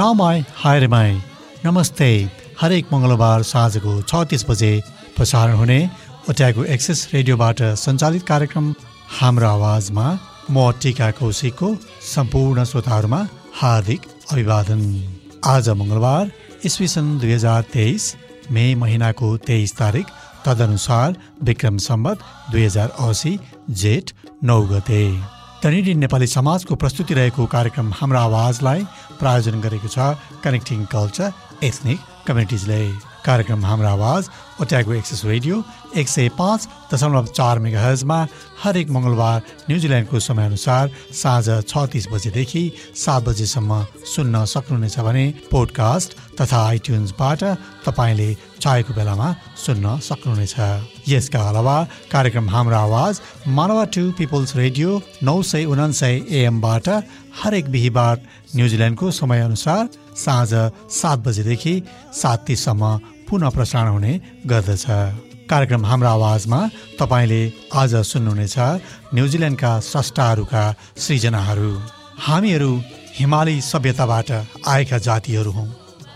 नामाई hi my नमस्ते। हरेक मङ्गलबार साँझको छ तिस बजे प्रसारण हुने ओट्याको एक्सेस रेडियोबाट सञ्चालित कार्यक्रम हाम्रो आवाजमा म टिका कौशिकको सम्पूर्ण श्रोताहरूमा हार्दिक अभिवादन। आज मङ्गलबार इस्वी सन् दुई हजार तेइस मे महिनाको तेइस तारिक तदनुसार विक्रम सम्बत दुई हजार असी जेठ नौ गते। तनिडी नेपाली समाजको प्रस्तुति रहेको कार्यक्रम हाम्रो आवाजलाई प्रायोजन गरेको छ कनेक्टिङ कल्चर एथनिक कम्युनिटिजले कार्यक्रम हाम्रो आवाज ओट्यागो एक्सेस रेडियो एक सय पाँच दशमलव चार मेगा हर्जमा हरेक मङ्गलबार न्युजिल्यान्डको समयअनुसार साँझ छ तिस बजेदेखि सात बजेसम्म सुन्न सक्नुहुनेछ भने पोडकास्ट तथा आइट्युन्सबाट तपाईँले चाहेको बेलामा सुन्न सक्नुहुनेछ। यसका अलावा कार्यक्रम हाम्रो आवाज मानवा टु पिपल्स रेडियो नौ सय उनान्सय एएमबाट हरेक बिहिबार न्युजिल्यान्डको समयअनुसार साँझ सात बजेदेखि सात तिससम्म पुनः प्रसारण हुने गर्दछ। कार्यक्रम हाम्रो आवाजमा तपाईँले आज सुन्नुहुनेछ न्युजिल्यान्डका स्रष्टाहरूका सृजनाहरू। हामीहरू हिमाली सभ्यताबाट आएका जातिहरू हौँ।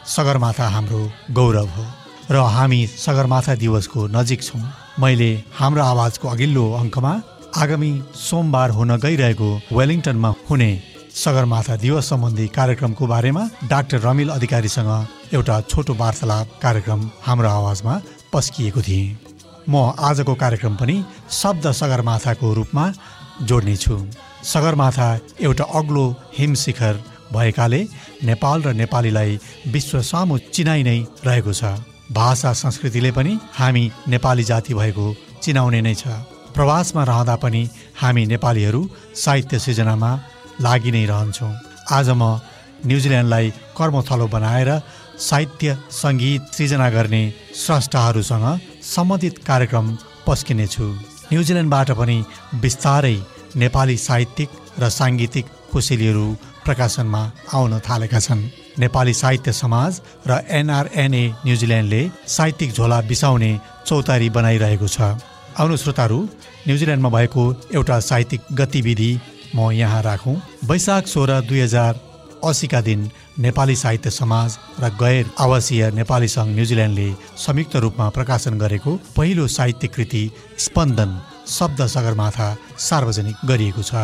सगरमाथा हाम्रो गौरव हो। र हामी सगरमाथा दिवसको नजिक छौँ। मैले हाम्रो आवाजको अघिल्लो अङ्कमा आगामी सोमबार हुन गइरहेको वेलिङटनमा हुने सगरमाथा दिवस सम्बन्धी कार्यक्रमको बारेमा डाक्टर रमिल अधिकारीसँग एउटा छोटो वार्तालाप कार्यक्रम हाम्रो आवाजमा पस्किएको थिएँ। म आजको कार्यक्रम पनि शब्द सगरमाथाको रूपमा जोड्नेछु सगरमाथा एउटा अग्लो हिमशिखर भएकाले नेपाल र नेपालीलाई विश्व सामु चिनाइ नै रहेको छ। भाषा संस्कृतिले पनि हामी नेपाली जाति भएको चिनाउने नै छ। प्रवासमा रहँदा पनि हामी नेपालीहरू साहित्य सृजनामा लागि नै रहन्छौँ। आज म न्युजिल्यान्डलाई कर्मथलो बनाएर साहित्य सङ्गीत सृजना गर्ने स्रष्टाहरूसँग सम्बन्धित कार्यक्रम पस्किनेछु। न्युजिल्यान्डबाट पनि बिस्तारै नेपाली साहित्यिक र साङ्गीतिक कोसेलीहरू प्रकाशनमा आउन थालेका छन्। नेपाली साहित्य समाज र एनआरएनए न्युजिल्यान्डले साहित्यिक झोला बिसाउने चौतारी बनाइरहेको छ। आउनु श्रोताहरू न्युजिल्यान्डमा भएको एउटा साहित्यिक गतिविधि म यहाँ राखौँ। वैशाख सोह्र दुई हजार असीका दिन नेपाली साहित्य समाज र गैर आवासीय नेपाली सङ्घ न्युजिल्यान्डले संयुक्त रूपमा प्रकाशन गरेको पहिलो साहित्य कृति स्पन्दन शब्द सगरमाथा सार्वजनिक गरिएको छ।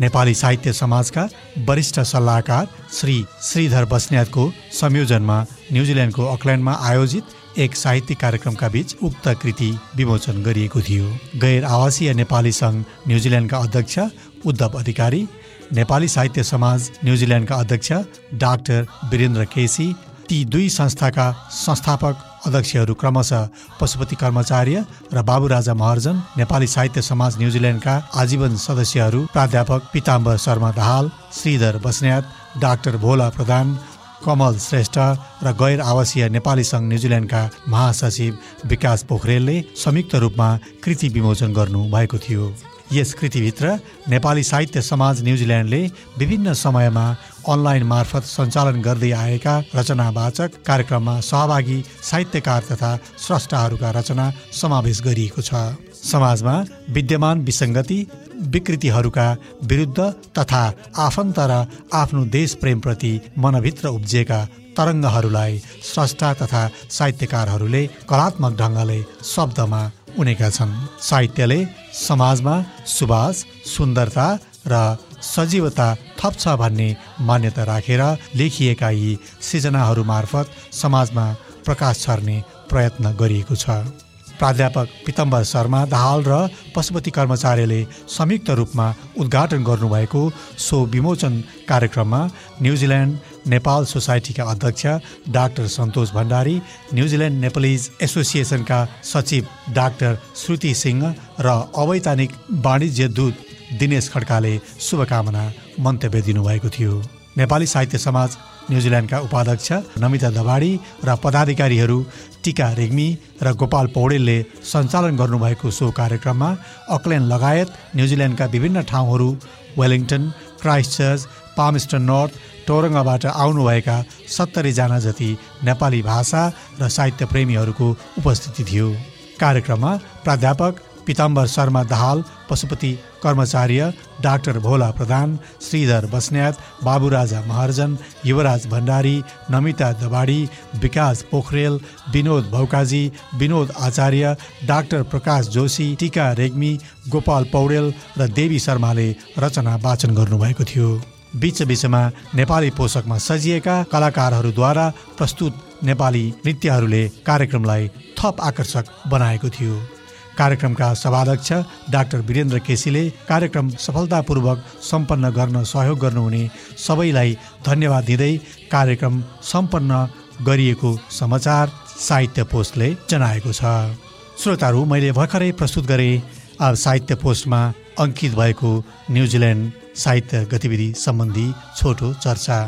नेपाली साहित्य समाजका वरिष्ठ सल्लाहकार श्री श्रीधर बस्नेतको संयोजनमा न्युजिल्यान्डको अकल्यान्डमा आयोजित एक साहित्यिक कार्यक्रमका बीच उक्त कृति विमोचन गरिएको थियो। गैर आवासीय नेपाली सङ्घ न्युजिल्यान्डका अध्यक्ष उद्धव अधिकारी नेपाली साहित्य समाज न्युजिल्यान्डका अध्यक्ष डाक्टर वीरेन्द्र केसी ती दुई संस्थाका संस्थापक अध्यक्षहरू क्रमशः पशुपति कर्मचार्य र बाबुराजा महर्जन नेपाली साहित्य समाज न्युजिल्यान्डका आजीवन सदस्यहरू प्राध्यापक पिताम्बर शर्मा दाहाल श्रीधर बस्नेत डाक्टर भोला प्रधान कमल श्रेष्ठ र गैर आवासीय नेपाली सङ्घ न्युजिल्यान्डका महासचिव विकास पोखरेलले संयुक्त रूपमा कृति विमोचन गर्नु भएको थियो। यस कृतिभित्र नेपाली साहित्य समाज न्युजिल्यान्डले विभिन्न समयमा अनलाइन मार्फत सञ्चालन गर्दै आएका रचनावाचक कार्यक्रममा सहभागी साहित्यकार तथा स्रष्टाहरूका रचना समावेश गरिएको छ। समाजमा विद्यमान विसङ्गति विकृतिहरूका विरुद्ध तथा आफन्त र आफ्नो देश प्रेमप्रति मनभित्र उब्जिएका तरङ्गहरूलाई स्रष्टा तथा साहित्यकारहरूले कलात्मक ढङ्गले शब्दमा उनेका छन्। साहित्यले समाजमा सुवास सुन्दरता र सजीवता थप्छ भन्ने मान्यता राखेर लेखिएका यी सृजनाहरू मार्फत समाजमा प्रकाश छर्ने प्रयत्न गरिएको छ। प्राध्यापक पितम्बर शर्मा दाहाल र पशुपति कर्मचार्यले संयुक्त रूपमा उद्घाटन गर्नुभएको सो विमोचन कार्यक्रममा न्युजिल्यान्ड नेपाल सोसाइटीका अध्यक्ष doctor Santosh Bhandari New Zealand Nepalese एसोसिएसनका सचिव डाक्टर श्रुति सिंह र अवैधानिक वाणिज्य दूत दिनेश खड्काले शुभकामना मन्तव्य दिनुभएको थियो। नेपाली साहित्य समाज न्युजिल्यान्डका उपाध्यक्ष नमिता दबाडी र पदाधिकारीहरू टिका रेग्मी र गोपाल पौडेलले सञ्चालन गर्नुभएको सो कार्यक्रममा अकल्यान्ड लगायत न्युजिल्यान्डका विभिन्न ठाउँहरू Wellington Christchurch Palmerston North टोरङ्गाबाट आउनुभएका सत्तरीजना जति नेपाली भाषा र साहित्य प्रेमीहरूको उपस्थिति थियो। कार्यक्रममा प्राध्यापक पिताम्बर शर्मा दाहाल पशुपति कर्मचार्य डाक्टर भोला प्रधान श्रीधर बस्न्यात बाबुराजा महर्जन युवराज भण्डारी नमिता दबाडी विकास पोखरेल विनोद भौकाजी विनोद आचार्य डाक्टर प्रकाश जोशी टिका रेग्मी गोपाल पौडेल र देवी शर्माले रचना वाचन गर्नुभएको थियो। बीच बीचमा नेपाली पोषकमा सजिएका कलाकारहरूद्वारा प्रस्तुत नेपाली नृत्यहरूले कार्यक्रमलाई थप आकर्षक बनाएको थियो। कार्यक्रमका सभाध्यक्ष डाक्टर वीरेन्द्र केसीले कार्यक्रम सफलतापूर्वक सम्पन्न गर्न सहयोग गर्नुहुने सबैलाई धन्यवाद दिँदै कार्यक्रम सम्पन्न गरिएको समाचार साहित्य पोस्टले जनाएको छ। श्रोताहरू मैले भर्खरै प्रस्तुत गरेँ साहित्य पोस्टमा अङ्कित भएको न्युजिल्यान्ड साहित्य गतिविधि सम्बन्धी छोटो चर्चा।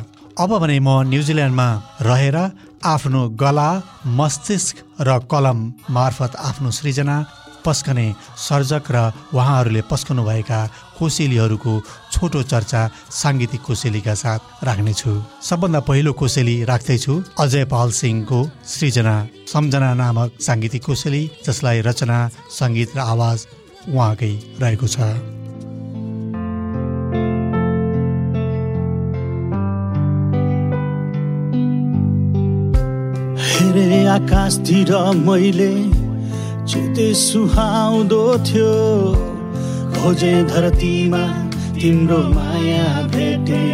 अब भने म न्युजिल्यान्डमा रहेर आफ्नो गला मस्तिष्क र कलम मार्फत आफ्नो सृजना पस्कने सर्जक र उहाँहरूले पस्कनुभएका कोसेलीहरूको छोटो चर्चा साङ्गीतिक कोसेलीका साथ राख्नेछु। सबभन्दा पहिलो कोसेली राख्दैछु अजय पाल सिंहको सृजना। सम्झना नामक साङ्गीतिक कोसेली जसलाई रचना सङ्गीत र आवाज उहाँकै रहेको छ। आकाशतिर मैले चिते सुहाउँदो थियो। खोजे धरतीमा तिम्रो माया भेटे।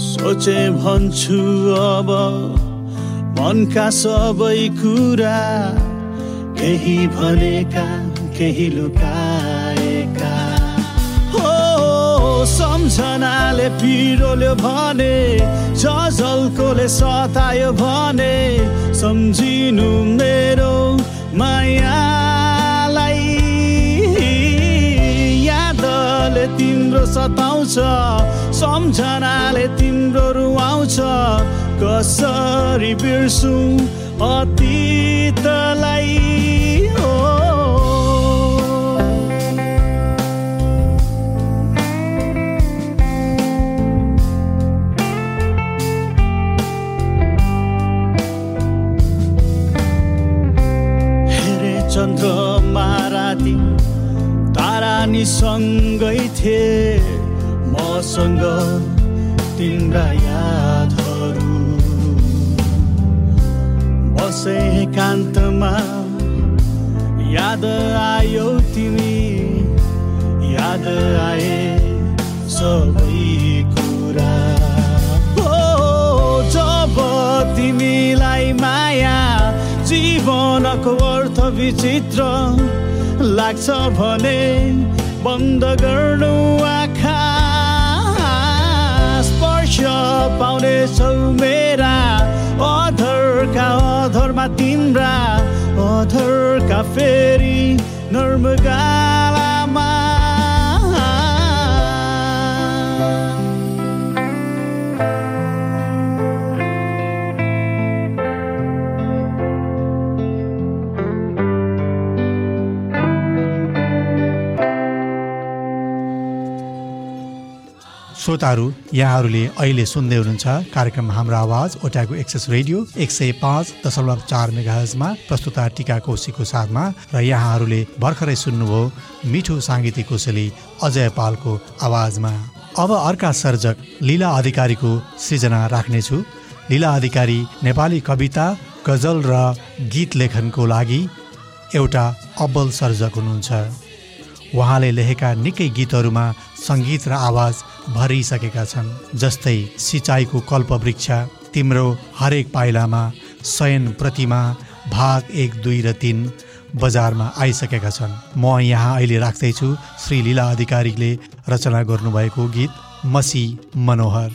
सोचे भन्छु अब मनका सबै कुरा। केही भनेका केही लुकाएका सम्झनाले पिरोल्यो भने झल्कोले सतायो भने सम्झिनु मेरो मायालाई। यादले तिम्रो सताउँछ सम्झनाले तिम्रो रुवाउँछ कसरी बिर्सु अतीतलाई? सँगै थिए मसँग तिम्रा यादहरू। बसे एकान्तमा याद आयो तिमी याद आए सबै कुरा। हो जब तिमीलाई माया जीवनको अर्थ विचित्र लाग्छ भने बन्द गर्नु आँखा स्पर्श पाउनेछौ मेरा। अधरका अधरमा तिम्रा अधरका फेरि नर्म श्रोताहरू यहाँहरूले अहिले सुन्दै हुनुहुन्छ कार्यक्रम हाम्रो आवाज ओट्याको एक्सेस रेडियो एक सय पाँच दशमलव चार मेगाहजमा प्रस्तुता टिका कोशीको साथमा र यहाँहरूले भर्खरै सुन्नुभयो मिठो साङ्गीतिक कोसेली अजय पालको आवाजमा। अब अर्का सर्जक लीला अधिकारीको सृजना राख्नेछु। लीला अधिकारी नेपाली कविता गजल र गीत लेखनको लागि एउटा अब्बल सर्जक हुनुहुन्छ। उहाँले लेखेका निकै गीतहरूमा सङ्गीत र आवाज भरिसकेका छन् जस्तै सिँचाइको कल्पवृक्ष तिम्रो हरेक पाइलामा शयन प्रतिमा भाग एक दुई र तिन बजारमा आइसकेका छन्। म यहाँ अहिले राख्दैछु श्री लीला अधिकारीले रचना गर्नुभएको गीत मसी मनोहर।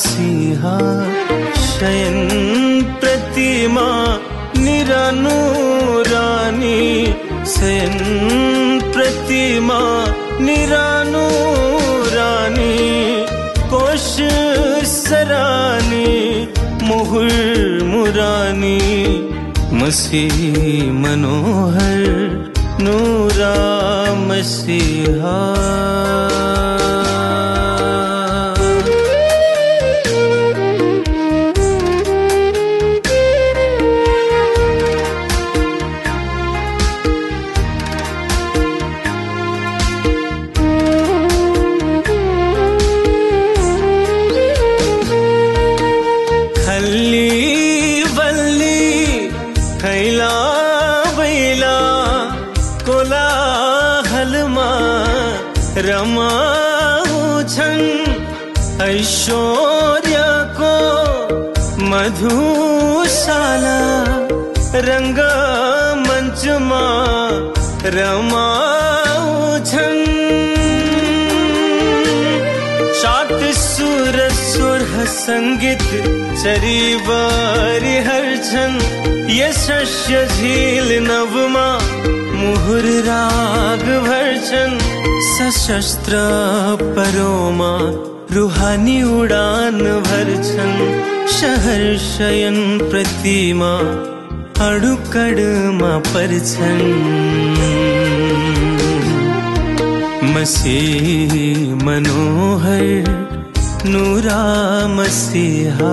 मसीहा शयन प्रतिमा निरानूरानी शयन प्रतिमा निरानूरानी कोश सरानी मुहुर मुरानी मसीह मनोहर नूरा मसीहा सङ्गीत चरीबारी हर्छन् यशस्य झील नवमा मुहुर राग भर्छन् सशस्त्र परोमा रुहानी उडान भर्छन् शहर शयन प्रतिमा अडुकडमा पर्छन्। मसीह मनोहर नूरा मसीहा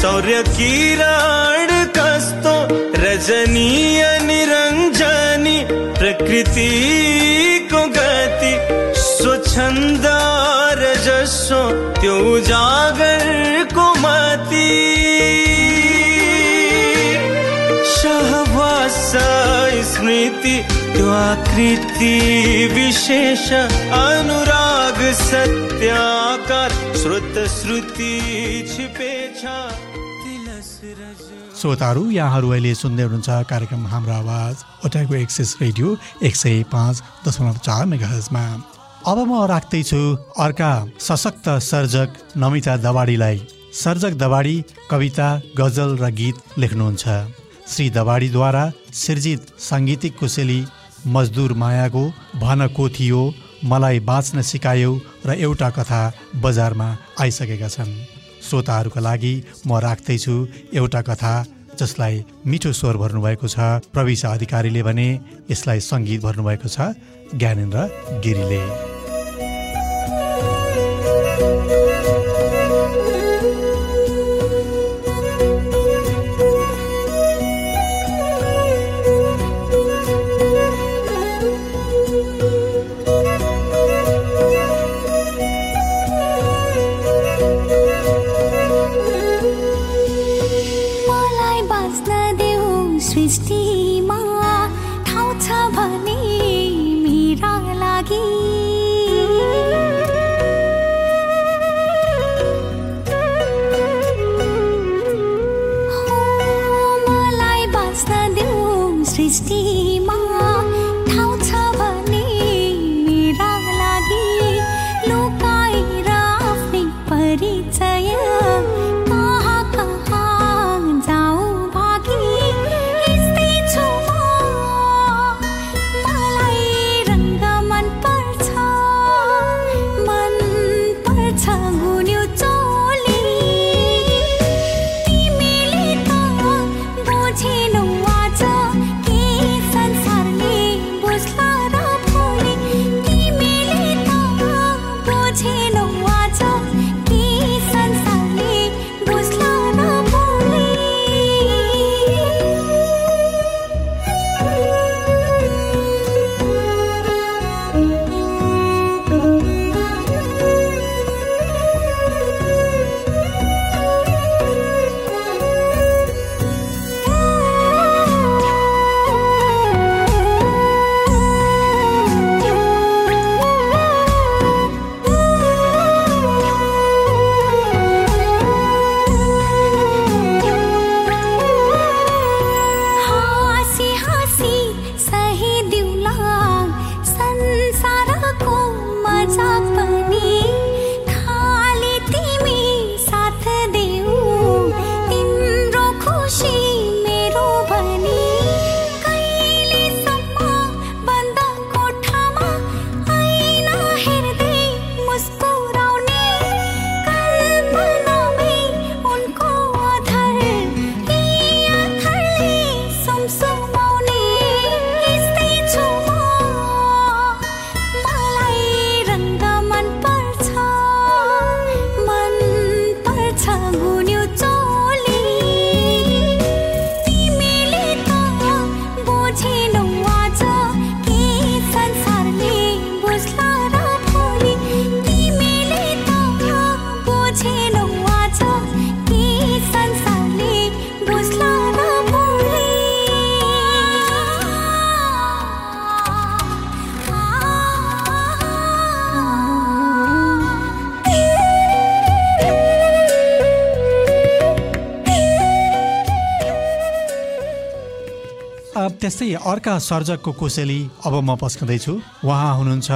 सौर्य किरण कस्तो रजनीय निरञ्जनी प्रकृतिको गति स्वच्छन्द रजस्व त्यो उजागरको मती। सहवास स्मृति त्यो आकृति विशेष अनुराग सत्याकार श्रुत श्रुति श्रोताहरू यहाँहरू अहिले सुन्दै हुनुहुन्छ कार्यक्रम हाम्रो आवाज ओटाको एक्सेस रेडियो एक सय पाँच दशमलव चार मेगाहजमा अब म राख्दैछु अर्का सशक्त सर्जक नमिता दवाडीलाई। सर्जक दवाडी कविता गजल र गीत लेख्नुहुन्छ। श्री दवाडीद्वारा सिर्जित साङ्गीतिक कुशली मजदुर मायाको भन को थियो मलाई बाँच्न सिकायौ र एउटा कथा बजारमा आइसकेका छन्। श्रोताहरूका लागि म राख्दैछु एउटा कथा जसलाई मिठो स्वर भर्नुभएको छ। प्रविशा अधिकारीले भने यसलाई सङ्गीत भर्नुभएको छ ज्ञानेन्द्र गिरीले। त्यस्तै अर्का सर्जकको कोसेली अब म पस्कँदैछु। उहाँ हुनुहुन्छ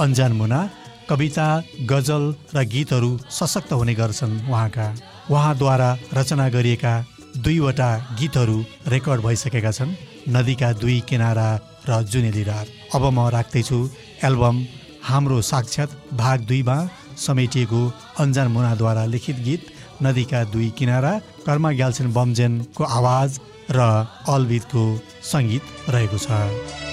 अन्जान मुना। कविता गजल र गीतहरू सशक्त हुने गर्छन् उहाँका। उहाँद्वारा रचना गरिएका दुईवटा गीतहरू रेकर्ड भइसकेका छन्। नदीका दुई किनारा र जुनेली रात। अब म राख्दैछु एल्बम हाम्रो साक्षात भाग दुईमा समेटिएको अन्जान मुनाद्वारा लिखित गीत नदीका दुई किनारा कर्मा ग्याल्छिन बमजेनको आवाज र अलविदको सङ्गीत रहेको छ।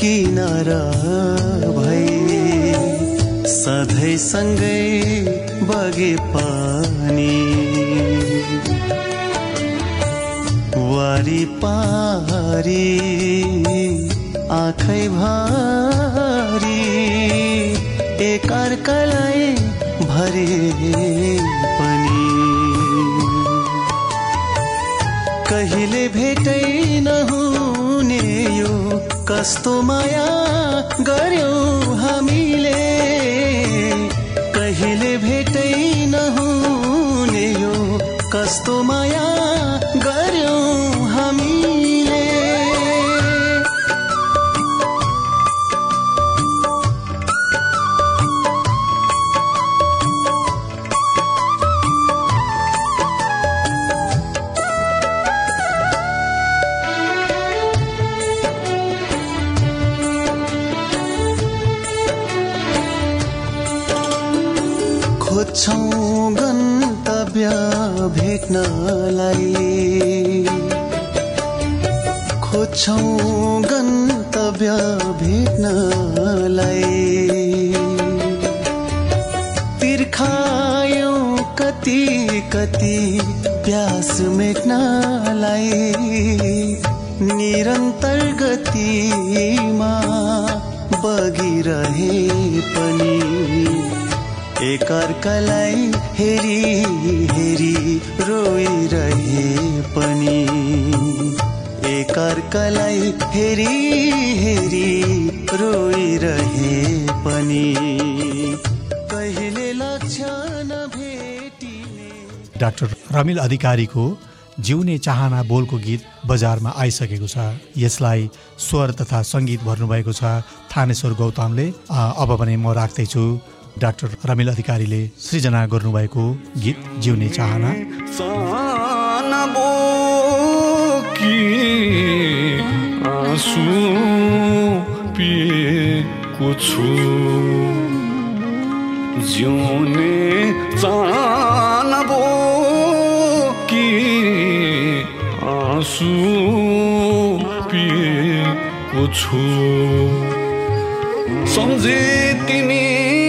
किनारा भई सधैँ सँगै बगे पानी। वारी पारी आँखै भारी एकअर्कालाई भरे पनि। कहिले भेटै नहुने यो कस्तो माया गर्यौँ हामीले? कहिले भेटै नहुने यो कस्तो माया हेरी रोइरहे पनि। एकअर्कालाई हेरी हेरी रोइरहे पनि। कहिले लक्ष्य नभेटिने डाक्टर रमिल अधिकारीको जिउने चाहना बोलको गीत बजारमा आइसकेको छ। यसलाई स्वर तथा सङ्गीत भर्नुभएको छ। थानेश्वर गौतमले। अब भने म राख्दैछु। डाक्टर रमिल अधिकारीले सृजना गर्नुभएको गीत जिउने चाहना। जिउने चाहना कि आँसु पिएको छु। सम्झे तिमीलाई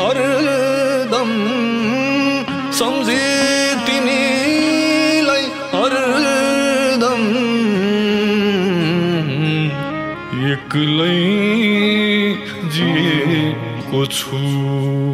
हरदम सम्झे तिमीलाई हरदम। एक्लै जिएको छु।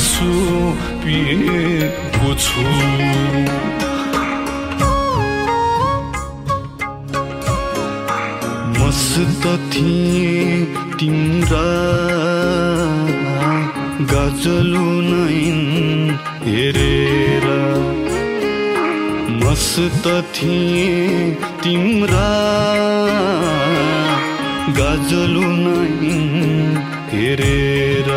आँसु पिएको छु। मस्त थिए तिम्रा गजलु नैन हेरेर। मस्त थिए तिम्रा गजलु नैन हेरेर।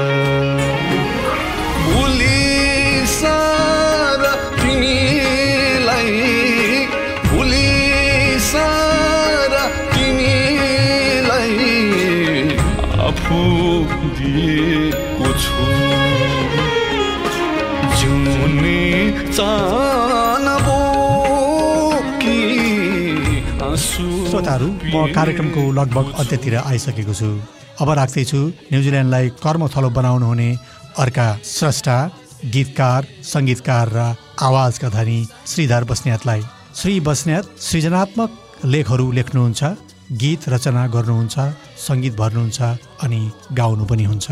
श्रोताहरू म कार्यक्रमको लगभग अन्त्यतिर आइसकेको छु। अब राख्दैछु न्युजिल्यान्डलाई कर्मथलो बनाउनु हुने अर्का स्रष्टा गीतकार सङ्गीतकार र आवाजका धनी श्रीधर बस्नेतलाई। श्री बस्नेत सृजनात्मक लेखहरू लेख्नुहुन्छ गीत रचना गर्नुहुन्छ सङ्गीत भर्नुहुन्छ अनि गाउनु पनि हुन्छ।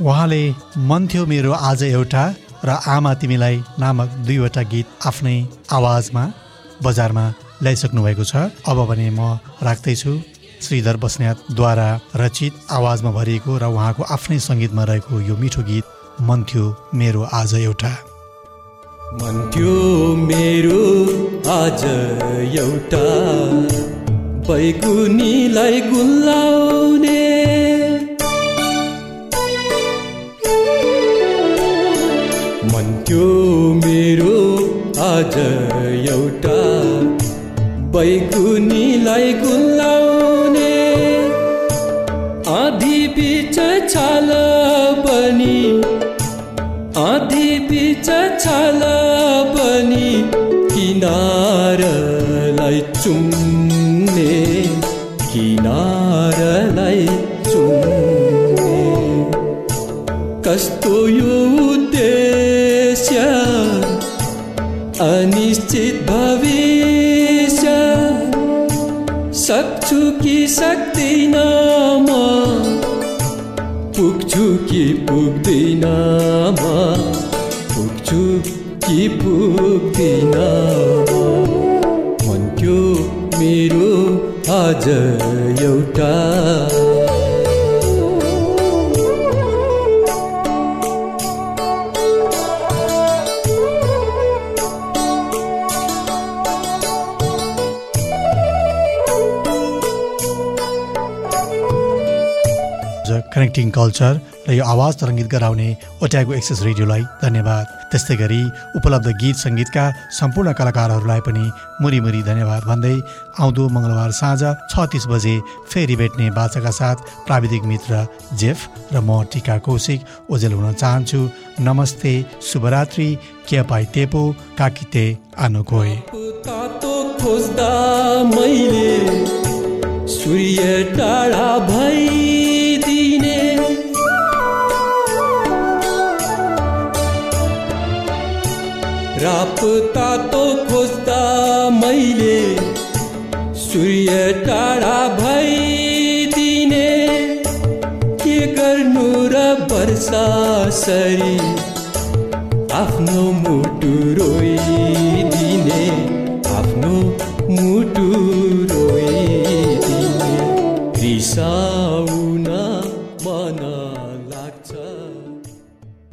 उहाँले मन थियो मेरो आज एउटा र आमा तिमीलाई नामक दुईवटा गीत आफ्नै आवाजमा बजारमा ल्याइसक्नु भएको छ। अब भने म राख्दैछु श्रीधर बस्नेतद्वारा रचित आवाजमा भरिएको र उहाँको आफ्नै सङ्गीतमा रहेको यो मिठो गीत मन थियो मेरो आज एउटा। मन थियो मेरो आज एउटा। बैगुनीलाई गुल्लाउने आज एउटा बैगुनीलाई गुल्लाउने आधी बिच छाल पनि आधी बिच छाल पनि किनारलाई पुग्छु कि पुग्दिन म? पुग्छु कि पुग्दिन म? मन थियो मेरो आज एउटा कनेक्टिङ कल्चर र यो आवाज तरङ्गित गराउने ओट्यागो एक्सेस रेडियोलाई धन्यवाद। त्यस्तै गरी उपलब्ध गीत सङ्गीतका सम्पूर्ण कलाकारहरूलाई पनि मुरी मुरी धन्यवाद भन्दै आउँदो मङ्गलबार साँझ छ तिस बजे फेरि भेट्ने बाचाका साथ प्राविधिक मित्र जेफ र म टिका कौशिक ओजेल हुन चाहन्छु। नमस्ते शुभरात्रि के पाइ तेपो काकिते आनो सूर्य टाढा भइदिने राप तातो खोज्दा मैले सूर्य टाढा भइदिने। के गर्नु र वर्षा सरी आफ्नो मुटु रोइदिने